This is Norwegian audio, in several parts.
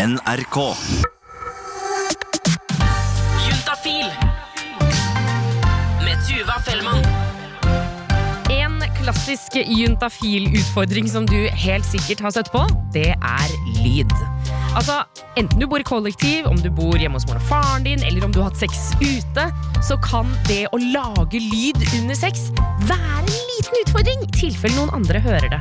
NRK. Juntafil med Tuva Fellmann. En klassisk juntafil-utfordring som du helt sikkert har støtt på, det er lyd. Altså, Enten du bor i kollektiv, om du bor hjemme hos moren og faren din, eller om du har hatt sex ute, så kan det å lage lyd under sex være en liten utfordring i tilfelle noen andre hører det.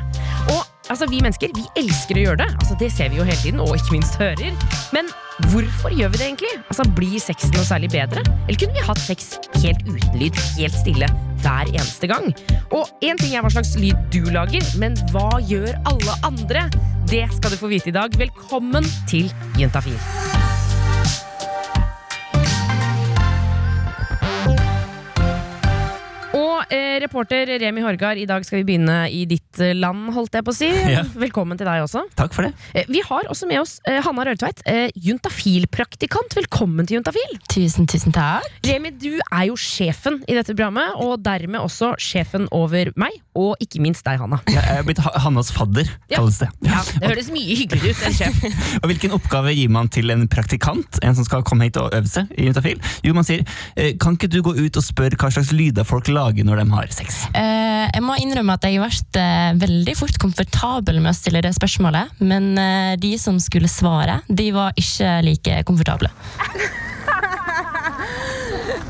Altså, vi mennesker vi elsker å gjøre det, altså, det ser vi jo hele tiden, og ikke minst hører. Men hvorfor gjør vi det egentlig? Altså, Blir sexen noe særlig bedre? Eller kunne vi hatt sex helt uten lyd, helt stille, hver eneste gang? Og én ting er hva slags lyd du lager, men hva gjør alle andre? Det skal du få vite i dag. Velkommen til Juntafil. Eh, reporter Remi Horgard, i dag skal vi begynne i ditt eh, land, holdt jeg på å si. Ja. Velkommen til deg også. Takk for det. Eh, vi har også med oss eh, Hanna Rørtveit, juntafil-praktikant. Velkommen til Juntafil. Tusen, tusen takk. Remi, du er jo sjefen i dette programmet, og dermed også sjefen over meg, og ikke minst deg, Hanna. Jeg er blitt Ha- Hannas fadder, Ja. kalles det. Ja, det høres mye hyggeligere ut enn sjef. Og Hvilken oppgave gir man til en praktikant, en som skal komme hit og øve seg i Juntafil? Jo, man sier eh, kan ikke du gå ut og spørre hva slags lyder folk lager når de har sex? Eh, jeg må innrømme at jeg ble eh, veldig fort komfortabel med å stille det spørsmålet, men eh, de som skulle svare, de var ikke like komfortable.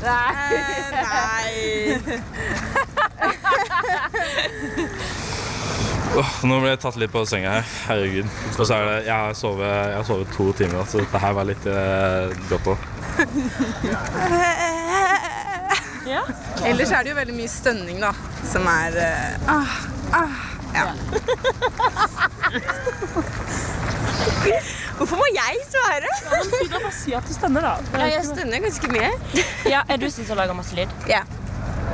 nei. nei. Oh, nå ble jeg tatt litt på senga her. Herregud. Og så er det, jeg har sovet, jeg har sovet to timer, så dette her var litt eh, godt på. Ellers er det jo veldig mye stønning, da, som er uh, ah, ah, ja. Hvorfor må jeg svare? Bare si at du stønner, da. Ja, jeg stønner ganske mye. Ja, er du som som lager masse lyd? Ja.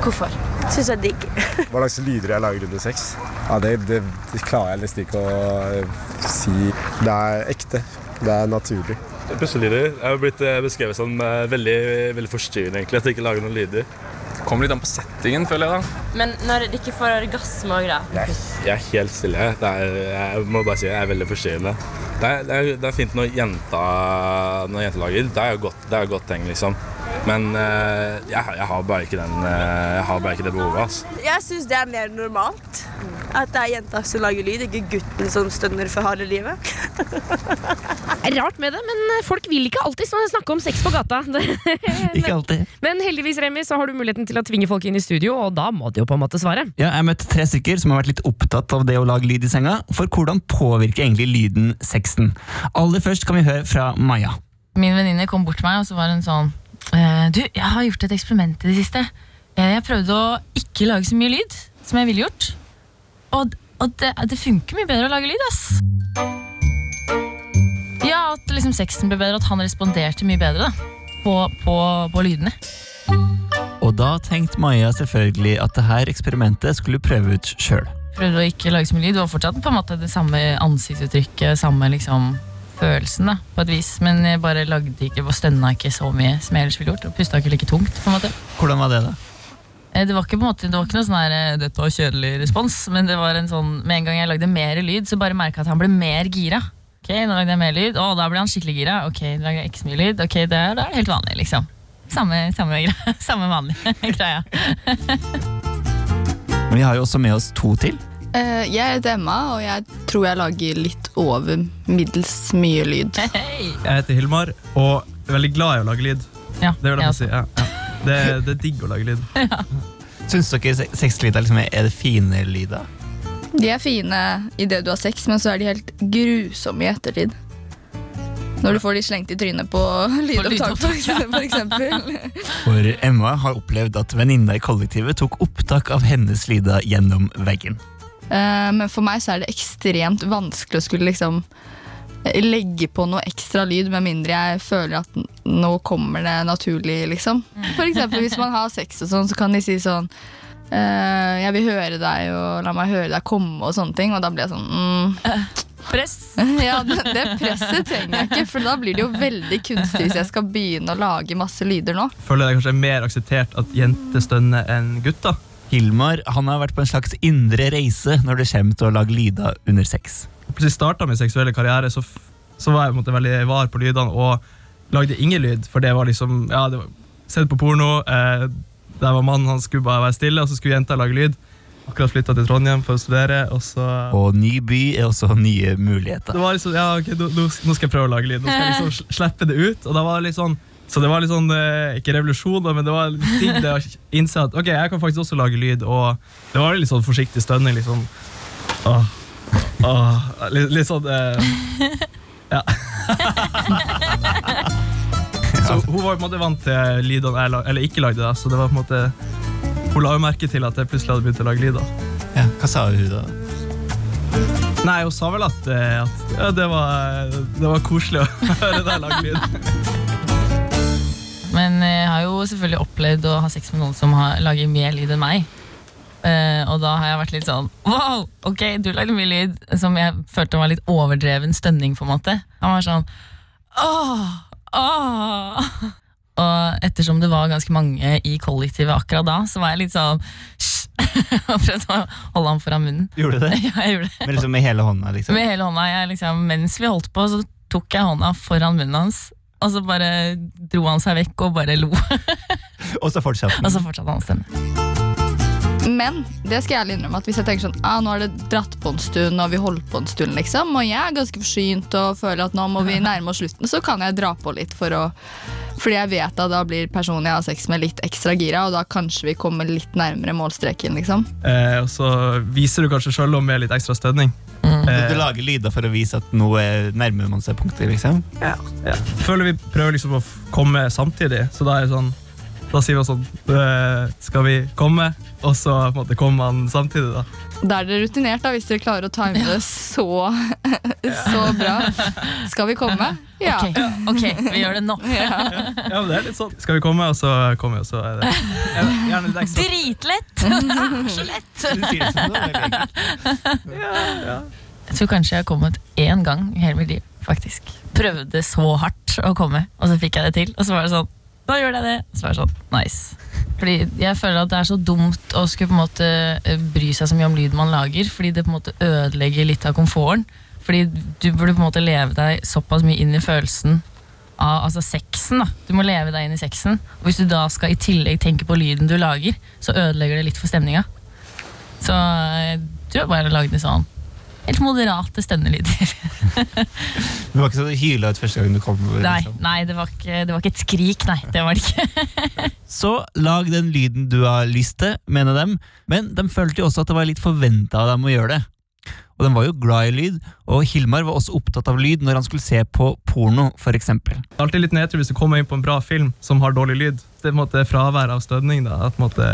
Hvorfor? Syns jeg er digg. Hva slags lyder jeg lager under sex? Ja, det, det, det klarer jeg nesten ikke å eh, si. Det er ekte. Det er naturlig. Pusselyder Jeg har blitt eh, beskrevet som eh, veldig, veldig forstyrrende, egentlig, at jeg ikke lager noen lyder. Kommer litt an på settingen, føler jeg. da. Men når det ikke får orgasme òg, da? Jeg, jeg er helt stille. Det er, jeg må bare si jeg er veldig forstyrrende. Det er, det er, det er fint når jenta, når jenta lager. Det er jo godt, det er godt tegn, liksom. Men eh, jeg, jeg, har bare ikke den, jeg har bare ikke det behovet. Altså. Jeg syns det er mer normalt. At det er jenta som lager lyd, ikke gutten som stønner for harde livet. Rart med det, men folk vil ikke alltid snakke om sex på gata. Ikke alltid. Men heldigvis, Remi, så har du muligheten til å tvinge folk inn i studio, og da må de jo på en måte svare. Ja, jeg møtte tre stykker som har vært litt opptatt av det å lage lyd i senga. For hvordan påvirker egentlig lyden sexen? Aller først kan vi høre fra Maja. Min venninne kom bort til meg og så var hun sånn «Eh, Du, jeg har gjort et eksperiment i det siste. Eh, Jeg prøvde å ikke lage så mye lyd som jeg ville gjort. Og, og det, det funker mye bedre å lage lyd, ass. Ja, at liksom sexen ble bedre, at han responderte mye bedre da, på, på, på lydene. Og da tenkte Maja selvfølgelig at det her eksperimentet skulle prøve ut sjøl. Prøvde å ikke lage så mye lyd. Det var fortsatt på en måte det samme ansiktsuttrykket, samme liksom følelsen, da, på et vis. Men jeg bare lagde ikke, og stønna ikke så mye som jeg ellers ville gjort. Og pusta ikke like tungt. på en måte. Hvordan var det, da? Eh, Det var ikke, på en måte, det var ikke noe sånn her, eh, dette var kjødelig respons, men det var en sånn, med en gang jeg lagde mer lyd, så bare merka jeg at han ble mer gira. Ok, nå lagde jeg mer lyd, å, da ble han skikkelig gira. Ok, nå lager jeg ikke så mye lyd. Ok, det er, det er helt vanlig, liksom. Samme, samme, samme vanlige greia. Men vi har jo også med oss to til. Uh, jeg heter Emma, og jeg tror jeg lager litt over middels mye lyd. Hey. Jeg heter Hilmar og er veldig glad i å lage lyd. Ja, Det vil jeg jeg si. Ja. Det, det er digg å lage lyd. Syns dere se- sexlyder liksom er det fine lyder? De er fine i det du har sex, men så er de helt grusomme i ettertid. Når du får de slengt i trynet på lydopptak, for eksempel. For. For Emma har opplevd at venninna i kollektivet tok opptak av hennes lyder gjennom veggen. Uh, Men for meg så er det ekstremt vanskelig å skulle liksom legge på noe ekstra lyd, med mindre jeg føler at nå kommer det naturlig, liksom. For eksempel hvis man har sex og sånn, så kan de si sånn Uh, Jeg vil høre deg, og la meg høre deg komme, og sånne ting. Og da blir jeg sånn mm. Press. Ja, det, det presset trenger jeg ikke, for da blir det jo veldig kunstig hvis jeg skal begynne å lage masse lyder nå. Føler det kanskje er mer akseptert at jenter stønner enn gutter. Hilmar han har vært på en slags indre reise når det kommer til å lage lyder under sex. Plutselig starta min seksuelle karriere, så så var jeg på en måte veldig var på lydene og lagde ingen lyd, for det var liksom ja, det var, Sett på porno, eh, der var mannen han skulle bare være stille, og så skulle jenta lage lyd. Akkurat flytta til Trondheim for å studere, og så Og ny by er også nye muligheter. det var liksom, ja, ok, nå, skal jeg prøve å lage lyd. Nå skal jeg liksom sl- slippe det ut. Og da var det litt sånn, så det var litt sånn, eh, ikke revolusjon, men det var litt digg å innse at ok, jeg kan faktisk også lage lyd. Og det var litt sånn forsiktig stønning. Liksom. Åh, åh, litt, litt sånn eh, Ja. så hun var på en måte vant til lydene jeg lag, eller ikke lagde, da, så det var på en måte Hun la jo merke til at jeg plutselig hadde begynt å lage lyd. Ja, hva sa hun da? Nei, hun sa vel at, eh, at ja, det, var, det var koselig å høre deg lage lyd. Men jeg har jo selvfølgelig opplevd å ha sex med noen som har, lager mer lyd enn meg. Uh, og da har jeg vært litt sånn Wow, ok, du lagde mye lyd som jeg følte var litt overdreven stønning. på en måte Han var sånn Åh, åh. Og ettersom det var ganske mange i kollektivet akkurat da, så var jeg litt sånn og prøvde å holde ham foran munnen. Gjorde du det? Ja, jeg gjorde det. Men liksom med hele hånda, liksom? Med hele hånda, jeg liksom, Mens vi holdt på, så tok jeg hånda foran munnen hans. Og så bare dro han seg vekk og bare lo. Og så fortsatte Og så fortsatte han å stemme. Men det skal jeg ærlig innrømme at hvis jeg tenker sånn ah, nå har det dratt på en stund, og vi holdt på en stund, liksom, og jeg er ganske forsynt og føler at nå må vi nærme oss slutten, så kan jeg dra på litt for å fordi jeg vet at da blir personen jeg har sex med, litt ekstra gira, og da kanskje vi kommer litt nærmere målstreken. liksom. Eh, og så viser du kanskje sjøl med litt ekstra stønning. Du, Eh, du lager lyder for å vise at nå er- nærmer man seg punktet, liksom? ja. Føler vi prøver liksom å komme samtidig, så da er det sånn Da sier vi sånn eh, Skal vi komme? Og så på en måte kommer man samtidig, da. Da er dere rutinert da, hvis dere klarer å time det så, så bra. Skal vi komme? Ja. Ok, ok, vi gjør det nå. Ja. Ja, men det er litt sånn. Skal vi komme, og så kommer vi, og så er det gjerne litt ekstra. Dritlett! Det er så lett! Jeg tror kanskje jeg har kommet én gang i hele mitt liv, faktisk. Prøvde så hardt å komme, og så fikk jeg det til. Og så var det sånn Da gjør jeg det! Så var det sånn Nice. Fordi jeg føler at det er så dumt å skulle på en måte eh, bry seg så mye om lyden man lager, fordi det på en måte ødelegger litt av komforten. Fordi du burde på en måte leve deg såpass mye inn i følelsen av altså sexen. da. Du må leve deg inn i sexen. Og hvis du da skal i tillegg tenke på lyden du lager, så ødelegger det litt for stemninga. Så eh, du har bare lagd en sånn helt moderate stønnelyder. Du var ikke sånn hyla ut første gang du kom? Nei, Liksom. nei det, var ikke, det var ikke et skrik, nei. Det var det ikke. Så lag den lyden du har lyst til, mener dem. Men de følte jo også at det var litt forventa av dem å gjøre det. Og de var jo glad i lyd, og Hilmar var også opptatt av lyd når han skulle se på porno, For er alltid litt nedtur hvis du kommer inn på en bra film som har dårlig lyd. Det er på en måte fravær av stønning. da, at på en måte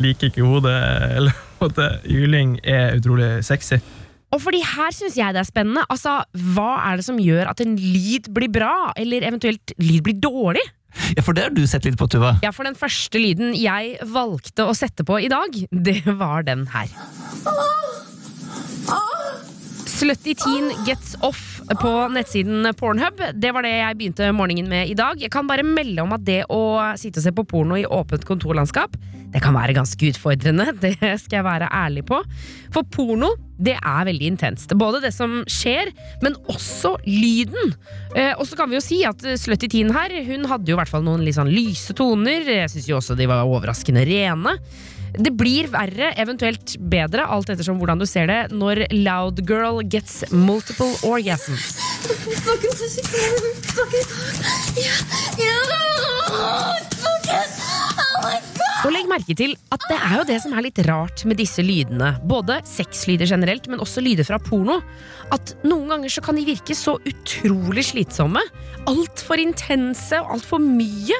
Liker ikke hodet, eller på en måte Juling er utrolig sexy. Og fordi her syns jeg det er spennende. Altså, Hva er det som gjør at en lyd blir bra, eller eventuelt lyd blir dårlig? Ja, For det har du sett litt på, Tuva. Ja, for den første lyden jeg valgte å sette på i dag, det var den her. Slutty Teen Gets Off på nettsiden Pornhub. Det var det jeg begynte morgenen med i dag. Jeg kan bare melde om at det å sitte og se på porno i åpent kontorlandskap, det kan være ganske utfordrende. Det skal jeg være ærlig på. For porno, det er veldig intenst. Både det som skjer, men også lyden. Eh, og så kan vi jo si at Slutty Teen her, hun hadde jo i hvert fall noen litt sånn lyse toner. Jeg syns jo også de var overraskende rene. Det blir verre, eventuelt bedre, alt ettersom hvordan du ser det, når Loud Girl gets multiple orgasms. Og legg merke til at det er jo det som er litt rart med disse lydene. Både sexlyder generelt, men også lyder fra porno. At noen ganger så kan de virke så utrolig slitsomme. Altfor intense og altfor mye.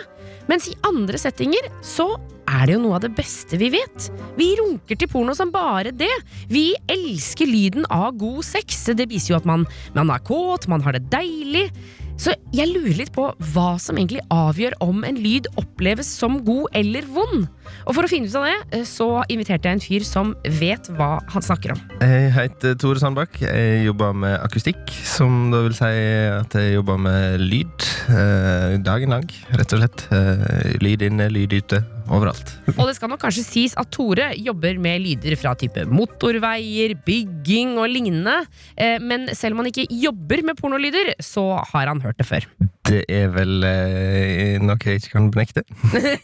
Mens i andre settinger så er det jo noe av det beste vi vet. Vi runker til porno som bare det. Vi elsker lyden av god sex. Det viser jo at man, man er kåt, man har det deilig. Så jeg lurer litt på hva som egentlig avgjør om en lyd oppleves som god eller vond. Og for å finne ut av det, så inviterte jeg en fyr som vet hva han snakker om. Jeg heter Tore Sandbakk. Jeg jobber med akustikk, som da vil si at jeg jobber med lyd eh, dagen lang, rett og slett. Eh, lyd inne, lyd ute. Overalt. Og det skal nok kanskje sies at Tore jobber med lyder fra type motorveier, bygging og lignende. Eh, Men selv om han ikke jobber med pornolyder, så har han hørt det før. Det er vel eh, noe jeg ikke kan benekte.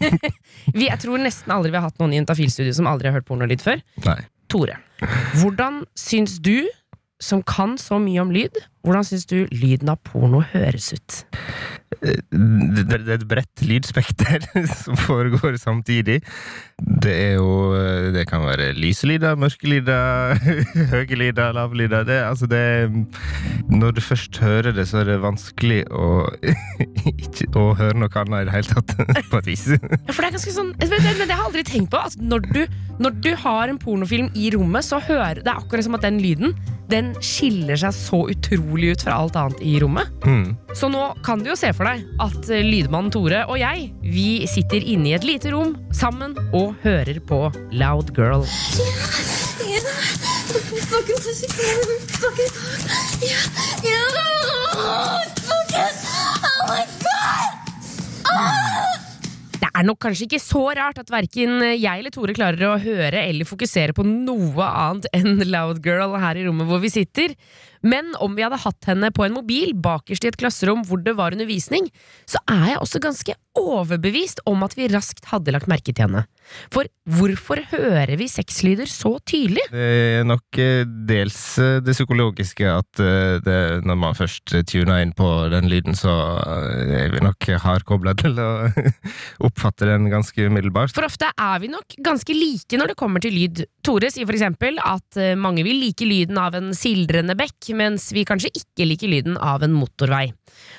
Vi, jeg tror nesten aldri vi har hatt noen i Juntafil-studio som aldri har hørt pornolyd før. Nei. Tore, hvordan syns du, som kan så mye om lyd, hvordan syns du lyden av porno høres ut? Eh, Det er et bredt lydspekter som foregår samtidig. Det er jo eh, Det kan være lyse lyder, mørke lyder, høye lyder, lave lyder. Det, altså det Når du først hører det, så er det vanskelig å ikke å høre noe annet i det hele tatt, på et vis. Ja, for det er ganske sånn, men det, men det har jeg aldri tenkt på. At når du, når du har en pornofilm i rommet, så hører det er akkurat som at den lyden Den skiller seg så utrolig ut fra alt annet i rommet. Mm. Så nå kan du jo se for deg at eh, lydmannen Tore og jeg Vi sitter inne i et lite rom sammen og hører på Loud Girl. Det er nok kanskje ikke så rart at verken jeg eller Tore klarer å høre eller fokusere på noe annet enn Loud Girl her i rommet hvor vi sitter. Men om vi hadde hatt henne på en mobil bakerst i et klasserom hvor det var undervisning, så er jeg også ganske overbevist om at vi raskt hadde lagt merke til henne. For hvorfor hører vi sexlyder så tydelig? Det er nok eh, dels eh, det psykologiske at eh, det, når man først tuner inn på den lyden, så er vi nok hardkobla til å oppfatte den ganske umiddelbart. For ofte er vi nok ganske like når det kommer til lyd. Tore sier eksempel at eh, mange vil like lyden av en sildrende bekk, mens vi kanskje ikke liker lyden av en motorvei.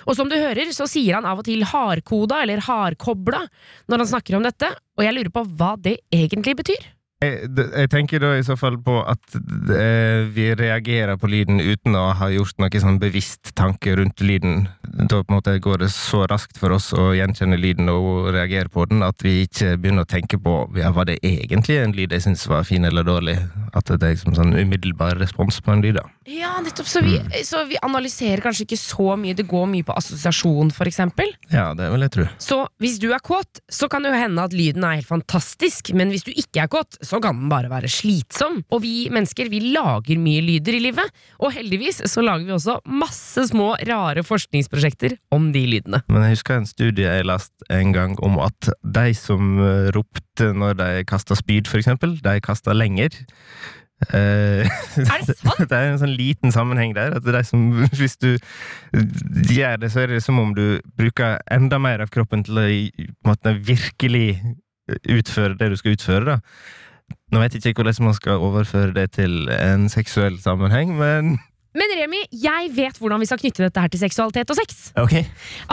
Og som du hører, så sier han av og til hardkoda eller hardkobla når han snakker om dette, og jeg lurer på hva det egentlig betyr. Jeg, jeg tenker da i så fall på at eh, vi reagerer på lyden uten å ha gjort noe sånn bevisst tanke rundt lyden. Da på en måte går det så raskt for oss å gjenkjenne lyden og reagere på den at vi ikke begynner å tenke på ja, var det egentlig en lyd jeg syntes var fin eller dårlig. At det er liksom sånn umiddelbar respons på en lyd. da. Ja, nettopp, så vi, så vi analyserer kanskje ikke så mye, det går mye på assosiasjon eksempel. Ja, det vil jeg tro. Så hvis du er kåt, så kan det jo hende at lyden er helt fantastisk, men hvis du ikke er kåt, så kan den bare være slitsom. Og vi mennesker, vi lager mye lyder i livet, og heldigvis så lager vi også masse små, rare forskningsprosjekter om de lydene. Men jeg husker en studie jeg leste en gang om at de som eh, ropte når de kasta spyd, for eksempel, de kasta lenger. Eh, Er det sant? det er en sånn liten sammenheng der. At de som, hvis du gjør det, så er det som om du bruker enda mer av kroppen til å måte, virkelig utføre det du skal utføre. da. Nå vet jeg ikke hvordan man skal overføre det til en seksuell sammenheng, men Men Remi, jeg vet hvordan vi skal knytte dette her til seksualitet og sex. Ok.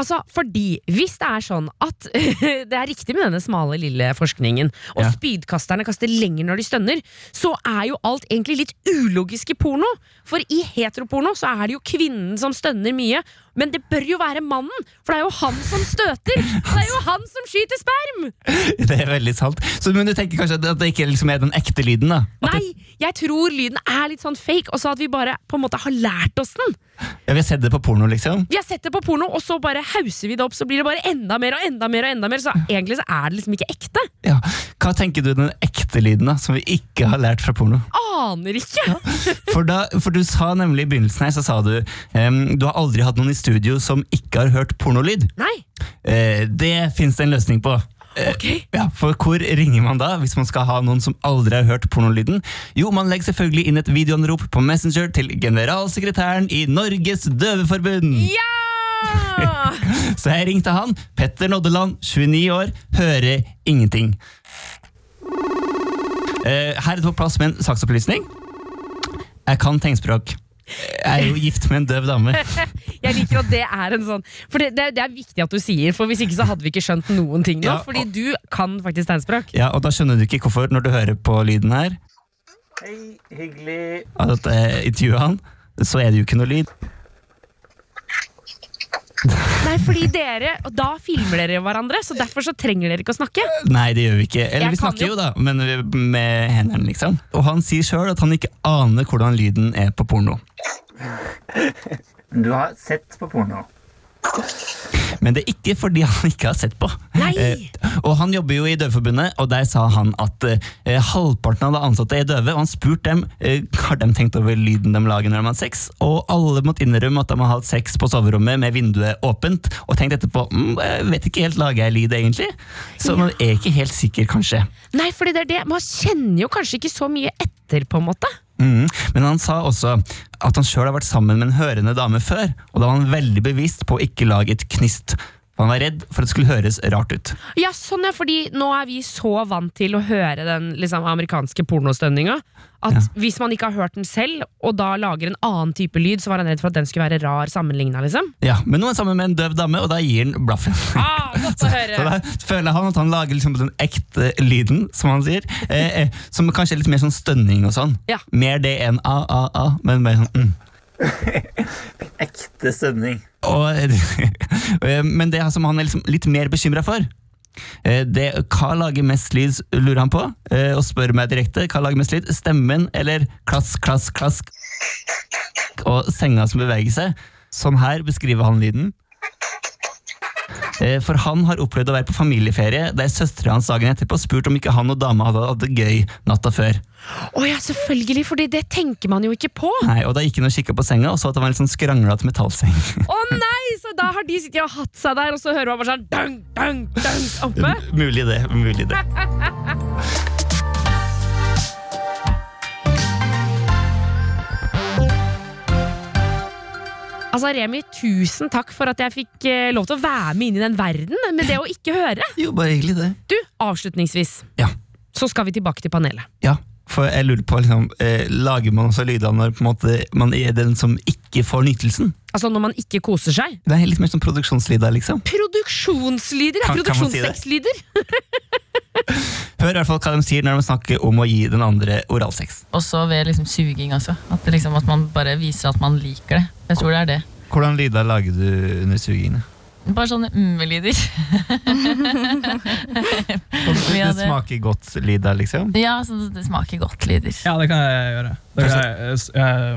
Altså, fordi hvis det er sånn at det er riktig med denne smale, lille forskningen, og Ja. spydkasterne kaster lenger når de stønner, så er jo alt egentlig litt ulogisk i porno. For i heteroporno så er det jo kvinnen som stønner mye, men det bør jo være mannen, for det er jo han som støter! Det er jo han som skyter sperm! Det er veldig sant. Så, men du tenker kanskje at det ikke liksom er den ekte lyden? da? Nei, jeg tror lyden er litt sånn fake, og så at vi bare på en måte har lært oss den. Ja, Vi har sett det på porno, liksom? Vi har sett det på porno, og så bare hauser vi det opp, så blir det bare enda mer og enda mer. og enda mer Så egentlig så er det liksom ikke ekte. Ja. Hva tenker du den ekte lyden da, som vi ikke har lært fra porno? Aner ikke! For, da, for du sa nemlig i begynnelsen her, så sa du um, du har aldri hatt noen i studio som ikke har hørt pornolyd. Nei. Uh, det fins det en løsning på. Eh, ja, for hvor ringer man da, hvis man skal ha noen som aldri har hørt pornolyden? Jo, man legger selvfølgelig inn et videoanrop på Messenger til generalsekretæren i Norges Døveforbund. Ja! Så jeg ringte han. Petter Noddeland, 29 år, hører ingenting. Eh, her er det på plass med en saksopplysning. Jeg kan tegnspråk. Jeg er jo gift med en døv dame. Jeg liker at det er en sånn For det, det, er- det er viktig at du sier, for hvis ikke så hadde vi ikke skjønt noen ting nå. Ja, Fordi du kan faktisk tegnspråk. Ja, Og da skjønner du ikke hvorfor, når du hører på lyden her, Hei, hyggelig. at jeg intervjuer han, så er det jo ikke noe lyd. Nei, fordi dere Og da filmer dere hverandre, så derfor så trenger dere ikke å snakke. Nei, det gjør vi ikke. Eller Jeg vi snakker jo. jo, da, men med hendene, liksom. Og han sier sjøl at han ikke aner hvordan lyden er på porno. Du har sett på porno. Men det er ikke fordi han ikke har sett på. Nei. Og Han jobber jo i Døveforbundet, og der sa han at eh, halvparten av de ansatte er døve. Og han spurte dem eh, har de tenkt over lyden de lager når de har sex, og alle måtte innrømme at de har hatt sex på soverommet med vinduet åpent, og tenkt etterpå mm, jeg vet ikke helt, lager jeg lyd egentlig? Så man er ikke helt sikker, kanskje. Nei, fordi det er det. Man kjenner jo kanskje ikke så mye etter, på en måte. Mm. Men han sa også at han sjøl har vært sammen med en hørende dame før, og da var han veldig bevisst på å ikke lage et knist. Han var redd for at det skulle høres rart ut. Ja, sånn ja, fordi nå er vi så vant til å høre den liksom, amerikanske pornostønninga at hvis man ikke har hørt den selv, og da lager en annen type lyd, så var han redd for at den skulle være rar sammenligna, liksom. Ja, Men nå er han sammen med en døv dame, og da gir han blaffen. Ah, godt å høre. Så da føler han at han lager liksom den ekte lyden, som han sier. Eh, eh, som kanskje er litt mer sånn stønning og sånn. Ja. Mer det enn a-a-a, men mer sånn mm. Ekte stemning. Og, eh, men det som han er liksom litt mer bekymra for eh, det, Hva lager mest lyd, lurer han på, eh, og spør meg direkte. Hva lager mest lyd? Stemmen eller klask, klask, klask? Og senga som beveger seg. Sånn her beskriver han lyden. Eh, For han har opplevd å være på familieferie der søstera hans dagen etterpå spurte om ikke han og dama hadde hatt det gøy natta før. Å ja, selvfølgelig, fordi det tenker man jo ikke på. Nei, og Da gikk han og kikka på senga og så at det var en sånn skranglete metallseng. Å nei, så da har de sittet og hatt seg der, og så hører man bare sånn dang, dang, dang oppe. mulig det. mulig det. Altså, Remi, tusen takk for at jeg fikk eh, lov til å være med inn i den verden med det å ikke høre. Jo, bare hyggelig det. Du, avslutningsvis, Ja. så skal vi tilbake til panelet. Ja, for jeg lurer på, liksom, eh, Lager man også lyder når på en måte, man er den som ikke får nytelsen? Altså når man ikke koser seg. Det er litt mer som produksjonslyder, liksom. Produksjonslyder! Kan-? Produksjonssexlyder! Hør i hvert fall hva de sier når de snakker om å gi den andre oralsex. Også ved liksom suging, altså. At, liksom, at man bare viser at man liker det. Jeg tror det er det. Hvordan lyder lager du under sugingen? Bare sånne mm-lyder. Det smaker godt lyder, liksom? Ja, så det- smaker godt lyder. Ja, det kan jeg gjøre. Det, kan jeg, uh, eh,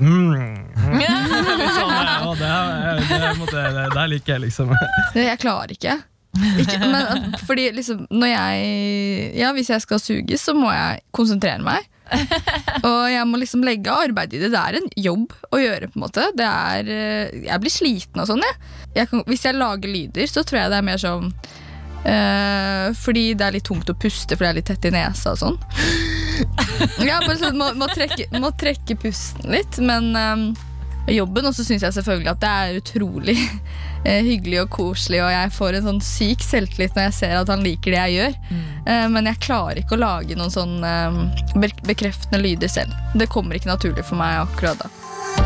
mm. Sånn, eh, det, det, måtte- det, det liker jeg, liksom. Jeg klarer ikke. ikke men, fordi liksom, når jeg Ja, hvis jeg skal suges, så må jeg konsentrere meg. Og jeg må liksom legge arbeid i det. Det er en jobb å gjøre. på en måte det er, Jeg blir sliten og sånn. Jeg. Jeg kan, hvis jeg lager lyder, så tror jeg det er mer sånn eh, Fordi det er litt tungt å puste, for det er litt tett i nesa og sånn. Ja, bare sånn, må, må, trekke, må trekke pusten litt, men eh, jobben. Og så syns jeg selvfølgelig at det er utrolig eh, hyggelig og koselig, og jeg får en sånn syk selvtillit når jeg ser at han liker det jeg gjør. Eh, men jeg klarer ikke å lage noen sånn eh, bekreftende lyder selv. Det kommer ikke naturlig for meg akkurat da.